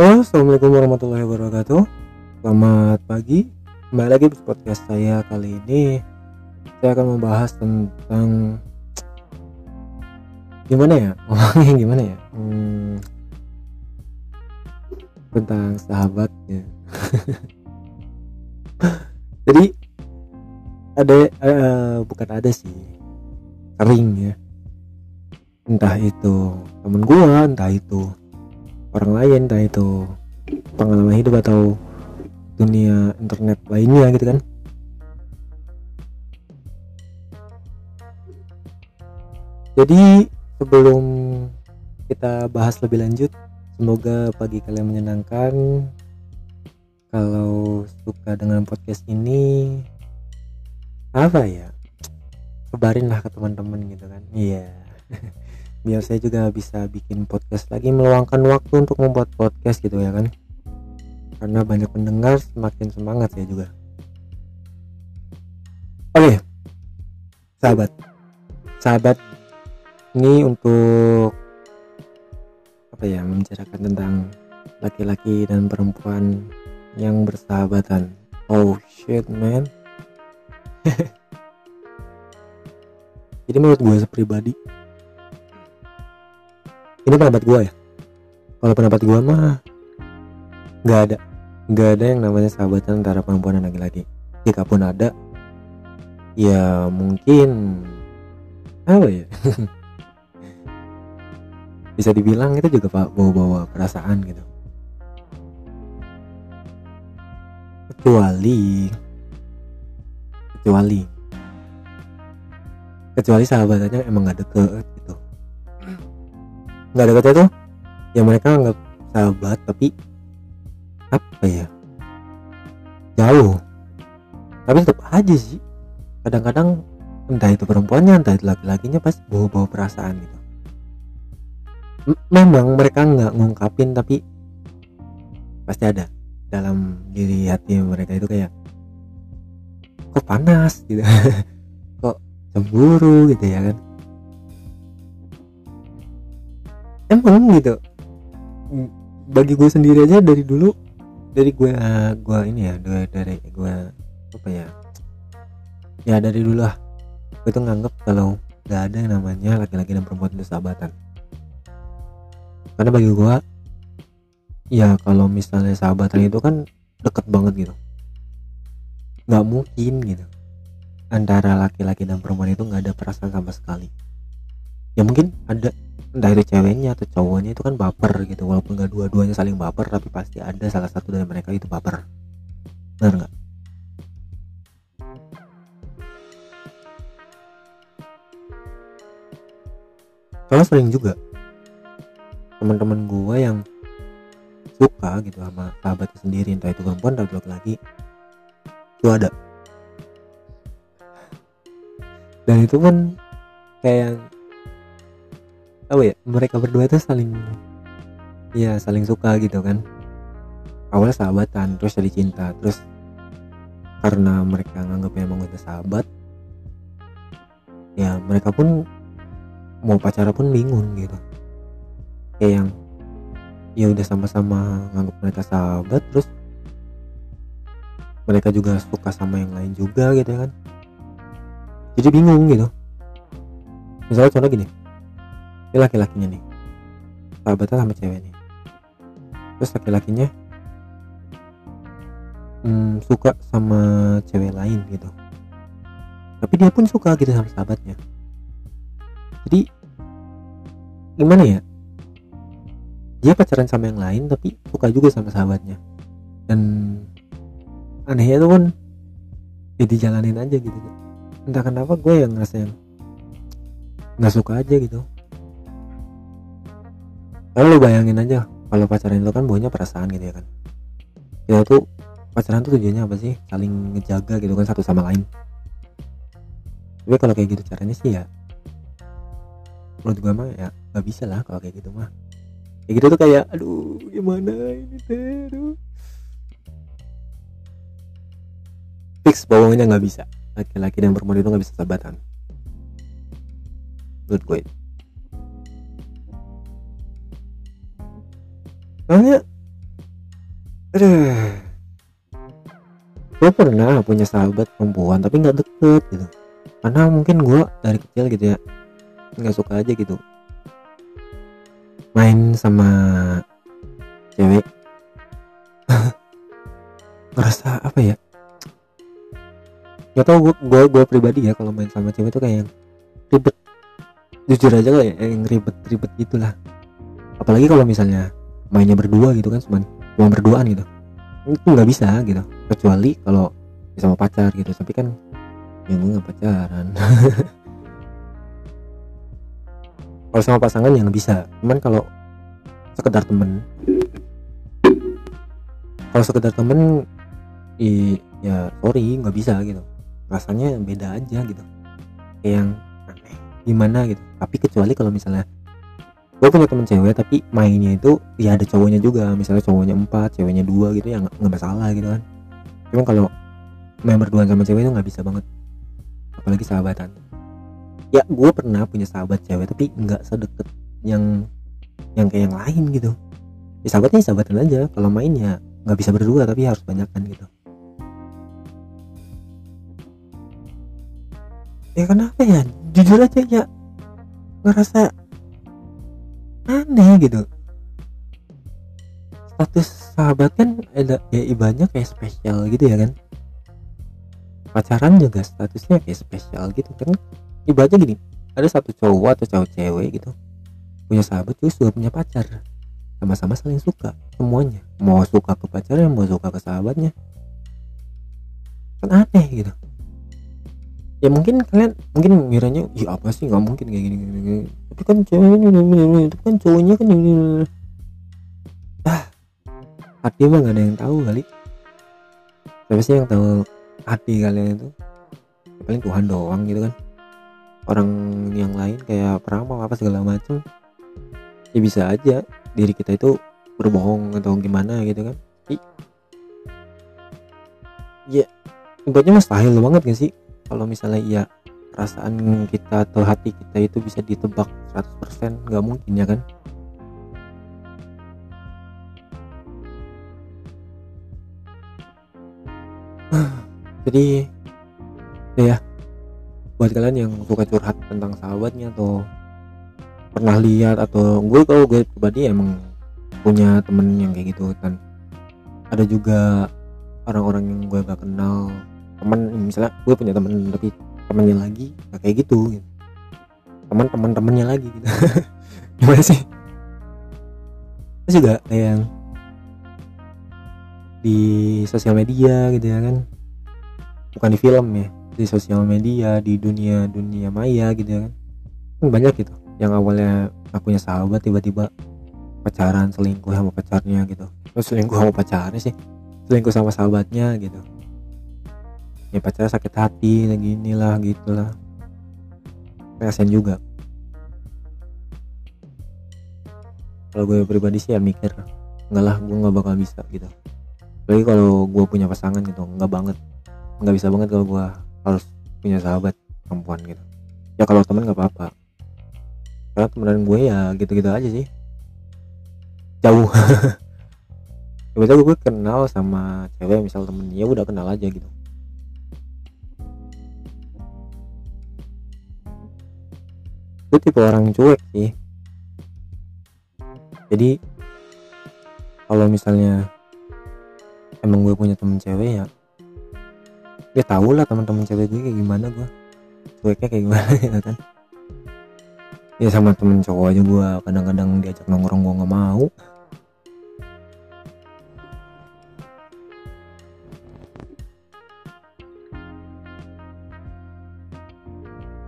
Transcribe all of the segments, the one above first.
Halo, Assalamualaikum warahmatullahi wabarakatuh. Selamat pagi. Kembali lagi di podcast saya kali ini. Saya akan membahas tentang Gimana ya? Ngomongnya gimana ya? Hmm, tentang sahabatnya. Jadi Ada uh, Bukan ada sih. Sering ya. Entah itu temen gua Entah itu orang lain entah itu pengalaman hidup atau dunia internet lainnya gitu kan. Jadi sebelum kita bahas lebih lanjut semoga pagi kalian menyenangkan. Kalau suka dengan podcast ini apa ya? Sebarin lah ke teman-teman gitu kan. Iya. yeah. biar saya juga bisa bikin podcast lagi meluangkan waktu untuk membuat podcast gitu ya kan. Karena banyak pendengar semakin semangat saya juga. Oke sahabat. Sahabat ini untuk apa ya membicarakan tentang laki-laki dan perempuan yang bersahabatan. Oh shit man. Jadi menurut gue pribadi ini pendapat gue ya. Kalau pendapat gue mah nggak ada. Nggak ada yang namanya sahabatan antara perempuan dan laki-laki. Jika pun ada ya mungkin apa ya? Bisa dibilang itu juga pak bawa-bawa perasaan gitu. Kecuali kecuali. Kecuali sahabatannya emang gak deket nggak kata tuh ya mereka nggak sahabat tapi apa ya? Jauh. Tapi tetap aja sih. Kadang-kadang entah itu perempuannya entah itu laki-lakinya pasti bawa-bawa perasaan gitu. Memang mereka nggak ngungkapin tapi pasti ada dalam diri hati mereka itu kayak kok panas? gitu. Kok cemburu? gitu ya kan emang gitu. Bagi gue sendiri aja dari dulu dari gue gue ini ya dari, dari gue apa ya ya dari dulu lah. Gue tuh nganggep kalau gak ada yang namanya laki-laki dan perempuan itu sahabatan. Karena bagi gue ya kalau misalnya sahabatan itu kan deket banget gitu. Nggak mungkin gitu. Antara laki-laki dan perempuan itu nggak ada perasaan sama sekali ya mungkin ada entah itu ceweknya atau cowoknya itu kan baper gitu. Walaupun gak dua-duanya saling baper tapi pasti ada salah satu dari mereka itu baper. Benar nggak? Soalnya sering juga teman-teman gue yang suka gitu sama sahabatnya sendiri entah itu perempuan atau laki-laki itu ada. Dan itu pun kayak tahu ya mereka berdua itu saling ya saling suka gitu kan. Awalnya sahabatan terus jadi cinta. Terus karena mereka nganggap emang udah sahabat ya mereka pun mau pacaran pun bingung gitu. Kayak yang ya udah sama-sama nganggap mereka sahabat terus mereka juga suka sama yang lain juga gitu kan. Jadi bingung gitu. Misalnya contoh gini ini laki-lakinya nih. Sahabatnya sama cewek nih. Terus laki-lakinya hmm, suka sama cewek lain gitu. Tapi dia pun suka gitu sama sahabatnya. Jadi gimana ya? Dia pacaran sama yang lain tapi suka juga sama sahabatnya. Dan anehnya tuh kan ya dijalanin aja gitu. Entah kenapa gue yang ngerasa yang nggak suka aja gitu kalau lu bayangin aja kalau pacaran itu kan bawanya perasaan gitu ya kan. Kita tuh pacaran tuh tujuannya apa sih? Saling ngejaga gitu kan satu sama lain. Tapi kalau kayak gitu caranya sih ya menurut gue mah ya nggak bisa lah kalau kayak gitu mah. Kayak gitu tuh kayak aduh gimana ini teh? Fix bawahnya nggak bisa. Laki-laki dan perempuan itu nggak bisa sahabatan. Menurut gue soalnya aduh. Gue pernah punya sahabat perempuan tapi nggak deket gitu. Karena mungkin gue dari kecil gitu ya nggak suka aja gitu. Main sama cewek. Ngerasa apa ya? Nggak tau gue gue gue pribadi ya kalau main sama cewek tuh kayak yang ribet. Jujur aja ya yang ribet-ribet gitulah. Apalagi kalau misalnya mainnya berdua gitu kan cuman cuma berduaan gitu. Itu nggak bisa gitu kecuali kalau sama pacar gitu. Tapi kan ya gue nggak pacaran. Kalau sama pasangan yang bisa. Cuman kalau sekedar temen. Kalau sekedar temen i, ya sorry nggak bisa gitu. Rasanya beda aja gitu. Kayak yang aneh. Gimana gitu. Tapi kecuali kalau misalnya gue punya temen cewek tapi mainnya itu ya ada cowoknya juga. Misalnya cowoknya empat ceweknya dua gitu ya nggak masalah gitu kan. Cuma kalau main berdua sama cewek itu nggak bisa banget. Apalagi sahabatan. Ya gue pernah punya sahabat cewek tapi nggak sedekat yang yang kayak yang lain gitu. Ya sahabatnya ya sahabatan aja. Kalau mainnya nggak bisa berdua tapi harus banyakkan gitu. Ya kenapa ya? Jujur aja ya. Ngerasa aneh gitu. Status sahabat kan ada ya ibaratnya kayak spesial gitu ya kan. Pacaran juga statusnya kayak spesial gitu kan. Ibaratnya gini ada satu cowok atau cowok cewek gitu punya sahabat terus juga punya pacar. Sama-sama saling suka semuanya. Mau suka ke pacarnya mau suka ke sahabatnya. Kan aneh gitu ya mungkin kalian mungkin miranya ya apa sih? Nggak mungkin kayak gini, gini, gini. tapi kan ceweknya itu kan cowoknya kan ini ah hati mah gak ada yang tahu kali. Siapa sih yang tahu hati kalian itu? Paling Tuhan doang gitu kan. Orang yang lain kayak peramal apa segala macam ya bisa aja diri kita itu berbohong atau gimana gitu kan. Ya buatnya mustahil banget gak sih kalau misalnya ya perasaan kita atau hati kita itu bisa ditebak 100% nggak mungkin ya kan? Jadi ya. Buat kalian yang suka curhat tentang sahabatnya atau pernah lihat atau gue kalau gue pribadi emang punya temen yang kayak gitu kan ada juga orang-orang yang gue gak kenal teman misalnya gue punya teman tapi temannya lagi kayak gitu, gitu. teman teman temannya lagi gitu. Gimana sih? Terus juga kayak yang di sosial media gitu ya kan. Bukan di film ya di sosial media di dunia dunia maya gitu ya kan. Kan banyak gitu yang awalnya aku punya sahabat tiba-tiba pacaran selingkuh sama pacarnya gitu. Terus selingkuh sama pacarnya sih selingkuh sama sahabatnya gitu ya pacarnya sakit hati lagi inilah gitulah. Kasian juga. Kalau gue pribadi sih ya mikir enggak lah gue nggak bakal bisa gitu. Lagi kalau gue punya pasangan gitu nggak banget. Nggak bisa banget kalau gue harus punya sahabat perempuan gitu. Ya kalau teman nggak apa-apa. Karena temenan gue ya gitu-gitu aja sih. Jauh. Tiba-tiba gue kenal sama cewek misal temennya udah kenal aja gitu gue tipe orang cuek sih. Jadi kalau misalnya emang gue punya temen cewek ya dia tau lah teman-teman cewek gue kayak gimana gue cueknya kayak gimana ya kan? Ya sama temen cowok aja gue kadang-kadang diajak nongkrong gue nggak mau.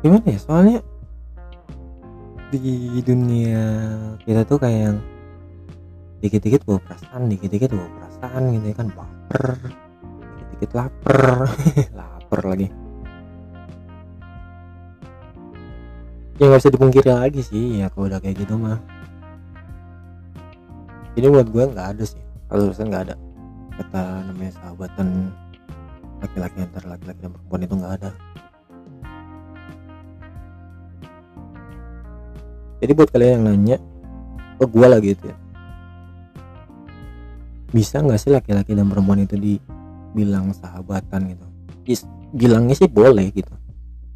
Gimana ya? Soalnya di dunia kita tuh kayak yang dikit-dikit bawa perasaan dikit-dikit bawa perasaan gitu ya kan. Baper dikit-dikit lapar lapar lagi. Ya nggak bisa dipungkiri lagi sih ya kalau udah kayak gitu mah. Jadi buat gue nggak ada sih kalau urusan nggak ada. Kata namanya sahabatan laki-laki antara laki-laki dan perempuan itu nggak ada jadi buat kalian yang nanya ke gue lah gitu ya. Bisa nggak sih laki-laki dan perempuan itu dibilang sahabatan gitu? Bilangnya sih boleh gitu.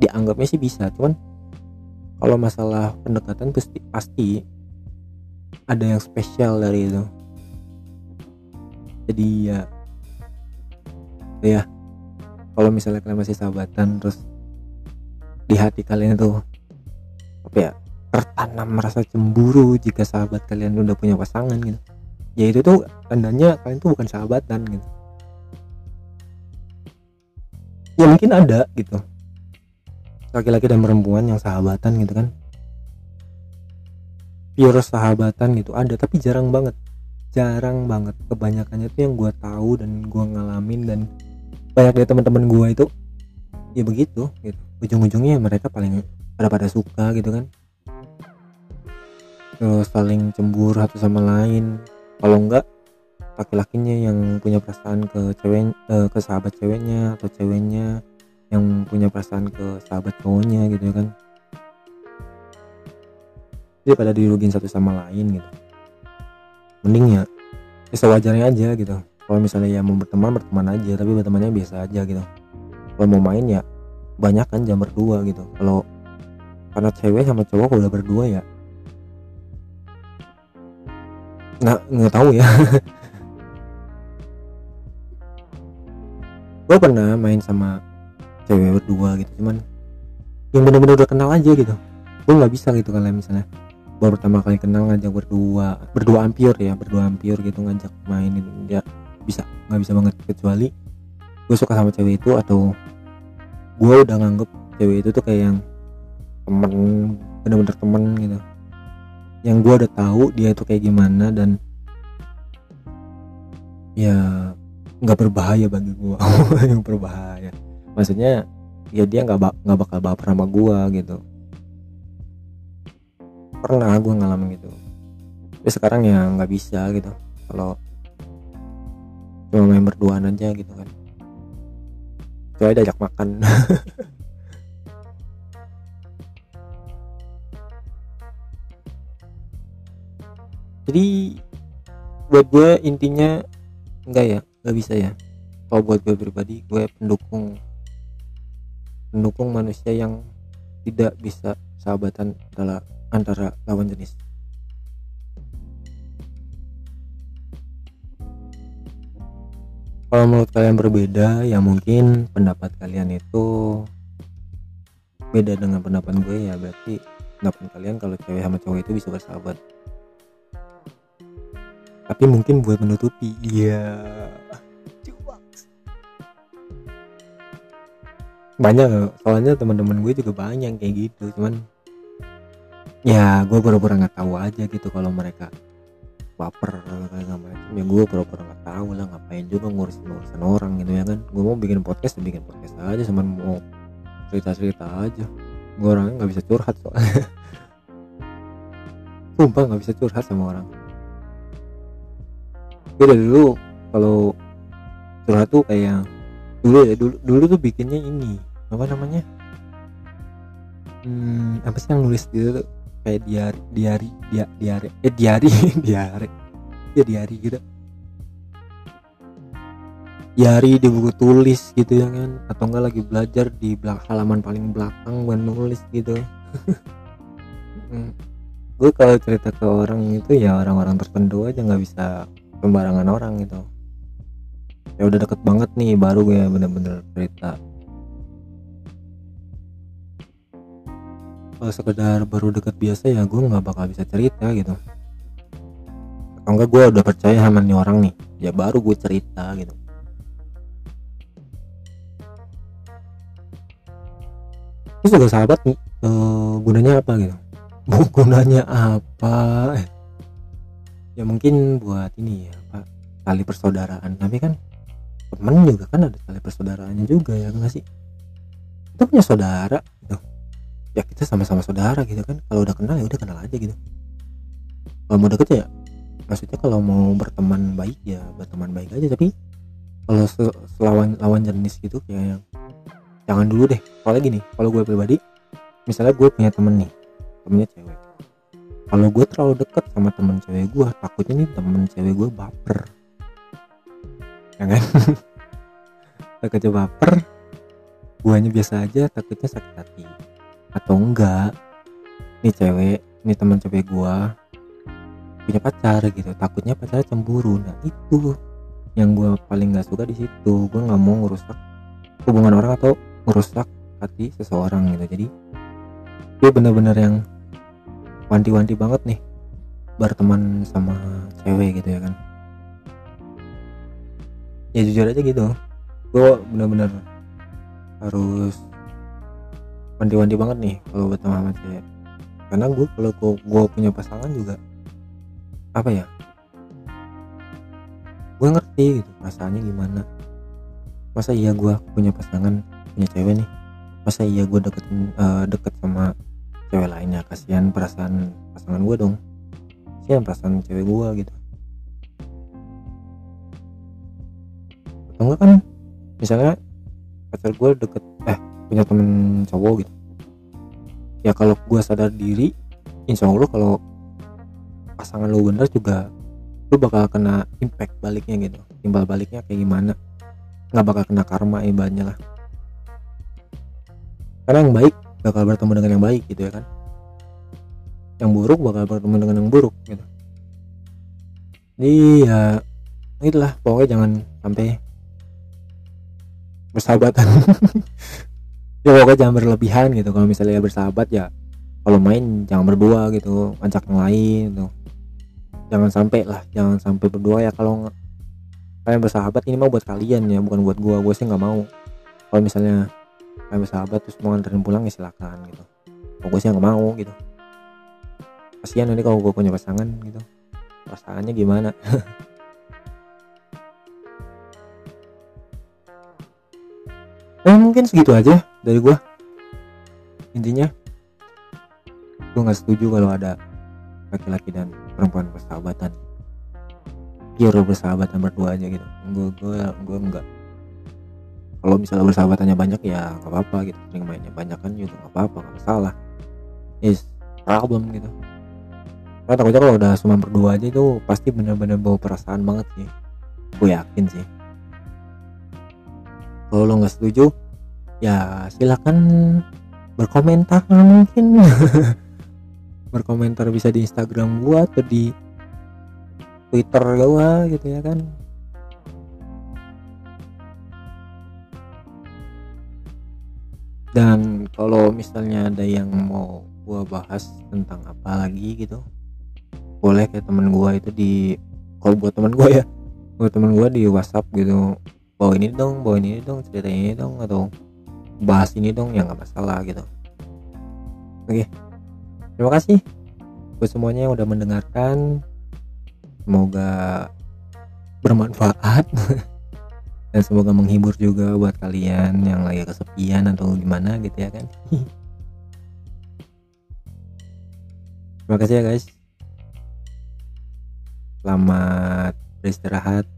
Dianggapnya sih bisa cuman kalau masalah pendekatan pasti pasti ada yang spesial dari itu. Jadi ya ya. Kalau misalnya kalian masih sahabatan terus di hati kalian itu apa ya tertanam merasa cemburu jika sahabat kalian udah punya pasangan gitu. Ya itu tuh tandanya kalian tuh bukan sahabatan gitu. Ya mungkin ada gitu. Laki-laki dan perempuan yang sahabatan gitu kan. Pure sahabatan gitu ada tapi jarang banget. Jarang banget. Kebanyakannya tuh yang gue tahu dan gue ngalamin dan banyak dari teman-teman gue itu ya begitu gitu. Ujung-ujungnya mereka paling pada pada suka gitu kan terus saling cemburu satu sama lain. Kalau enggak laki-lakinya yang punya perasaan ke cewek eh, ke sahabat ceweknya atau ceweknya yang punya perasaan ke sahabat cowoknya gitu ya kan. Jadi pada dirugin satu sama lain gitu. Mending ya, ya sewajarnya aja gitu. Kalau misalnya ya mau berteman berteman aja. Tapi bertemannya biasa aja gitu. Kalau mau main ya banyak kan jam berdua gitu. Kalau karena cewek sama cowok udah berdua ya nggak nggak tahu ya. Gue pernah main sama cewek berdua gitu cuman yang bener-bener udah kenal aja gitu. Gue nggak bisa gitu kalau misalnya baru pertama kali kenal ngajak berdua berdua ampir ya berdua ampir gitu ngajak main gitu dia bisa nggak bisa banget. Kecuali gue suka sama cewek itu atau gue udah nganggep cewek itu tuh kayak yang temen bener-bener temen gitu yang gue udah tahu dia itu kayak gimana dan ya nggak berbahaya bagi gue yang berbahaya. Maksudnya ya dia nggak nggak bakal baper sama gua gitu. Pernah gua ngalamin gitu. Tapi sekarang ya nggak bisa gitu. Kalau cuma main berduaan aja gitu kan. Kecuali diajak makan jadi buat gue intinya enggak ya nggak bisa ya kalau buat gue pribadi gue pendukung mendukung manusia yang tidak bisa sahabatan adalah antara lawan jenis. Kalau menurut kalian berbeda, ya mungkin pendapat kalian itu beda dengan pendapat gue ya berarti pendapat kalian kalau cewek sama cowok itu bisa bersahabat. Tapi mungkin buat menutupi, ya banyak soalnya teman-teman gue juga banyak kayak gitu cuman ya gue pura-pura nggak tahu aja gitu kalau mereka baper kayak macam. Ya gue pura-pura nggak tahu lah ngapain juga ngurusin urusan orang gitu ya kan. Gue mau bikin podcast ya bikin podcast aja cuman mau cerita-cerita aja. Gue orangnya nggak bisa curhat soalnya. Sumpah nggak bisa curhat sama orang gue dari dulu kalau curhat tuh kayak dulu ya dulu dulu tuh bikinnya ini apa namanya? Hmm, apa sih yang nulis gitu tuh? Kayak diari diari dia diari eh diari diari ya diari gitu. Diari di buku tulis gitu ya kan atau enggak lagi belajar di belakang halaman paling belakang gue nulis gitu. Hmm. gue kalau cerita ke orang itu ya orang-orang tertentu aja nggak bisa sembarangan orang gitu. Ya udah deket banget nih baru gue bener-bener cerita. Kalau sekedar baru deket biasa ya gue nggak bakal bisa cerita gitu. Atau enggak gue udah percaya sama nih orang nih ya baru gue cerita gitu. Ini juga sahabat uh, gunanya apa gitu? Gunanya apa? Eh, ya mungkin buat ini ya pak tali persaudaraan. Tapi kan temen juga kan ada tali persaudaraannya juga ya nggak sih? Kita punya saudara gitu. Ya kita sama-sama saudara gitu kan. Kalau udah kenal ya udah kenal aja gitu. Kalau mau deket ya maksudnya kalau mau berteman baik ya berteman baik aja. Tapi kalau selawan lawan jenis gitu kayak yang jangan dulu deh. Kalau gini kalau gue pribadi misalnya gue punya temen nih temennya cewek kalau gue terlalu deket sama temen cewek gue takutnya nih temen cewek gue baper. Ya kan? Takutnya baper guanya biasa aja takutnya sakit hati. Atau enggak ini cewek ini teman cewek gua punya pacar gitu takutnya pacarnya cemburu. Nah itu yang gua paling nggak suka di situ. Gua nggak mau ngerusak hubungan orang atau ngerusak hati seseorang gitu. Jadi dia bener-bener yang wanti-wanti banget nih berteman sama cewek gitu ya kan. Ya jujur aja gitu. Gue bener-bener harus wanti-wanti banget nih kalau berteman sama cewek. Karena gue kalau gue punya pasangan juga apa ya gue ngerti gitu perasaannya gimana. Masa iya gue punya pasangan punya cewek nih? Masa iya gue deket uh, deket sama cewek lainnya. Kasihan perasaan pasangan gue dong. Kasihan perasaan cewek gue gitu. Atau enggak kan misalnya pacar gue deket eh punya temen cowok gitu. Ya kalau gue sadar diri insya Allah kalau pasangan lo bener juga lu bakal kena impact baliknya gitu. Timbal baliknya kayak gimana. Nggak bakal kena karma ibaratnya lah. Karena yang baik bakal bertemu dengan yang baik gitu ya kan? Yang buruk bakal bertemu dengan yang buruk gitu. Jadi ya itulah pokoknya jangan sampai bersahabatan. Ya pokoknya jangan berlebihan gitu. Kalau misalnya bersahabat ya kalau main jangan berdua gitu ajak yang lain gitu. Jangan sampai lah jangan sampai berdua ya. Kalau kalian bersahabat ini mau buat kalian ya bukan buat gua. Gua sih nggak mau. Kalau misalnya kalian bersahabat terus mau nganterin pulang ya silakan gitu. Sih nggak mau gitu. Kasihan nanti kalau gua punya pasangan gitu. Pasangannya gimana? Eh mungkin segitu aja dari gua. Intinya gua nggak setuju kalau ada laki-laki dan perempuan persahabatan pure bersahabatan berdua aja gitu. Gue gue gue enggak kalau misalnya bersahabatannya banyak ya nggak apa-apa gitu. Sering mainnya banyak kan juga nggak apa-apa nggak masalah. Is problem gitu. Karena takutnya kalau udah cuma berdua aja itu pasti bener-bener bawa perasaan banget sih. Gue yakin sih. Kalau lo nggak setuju ya silakan berkomentar mungkin. Berkomentar bisa di Instagram gua atau di Twitter gua gitu ya kan dan kalau misalnya ada yang mau gua bahas tentang apa lagi gitu boleh kayak temen gua itu di kalau buat temen gua ya buat temen gua di WhatsApp gitu bawa ini dong bawa ini dong cerita ini dong atau bahas ini dong ya nggak masalah gitu. Oke terima kasih. Buat semuanya yang udah mendengarkan semoga bermanfaat dan semoga menghibur juga buat kalian yang lagi kesepian atau gimana gitu ya kan. Terima kasih ya guys. Selamat beristirahat.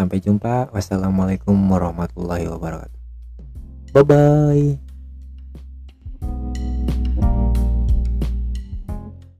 Sampai jumpa. Wassalamualaikum warahmatullahi wabarakatuh. Bye bye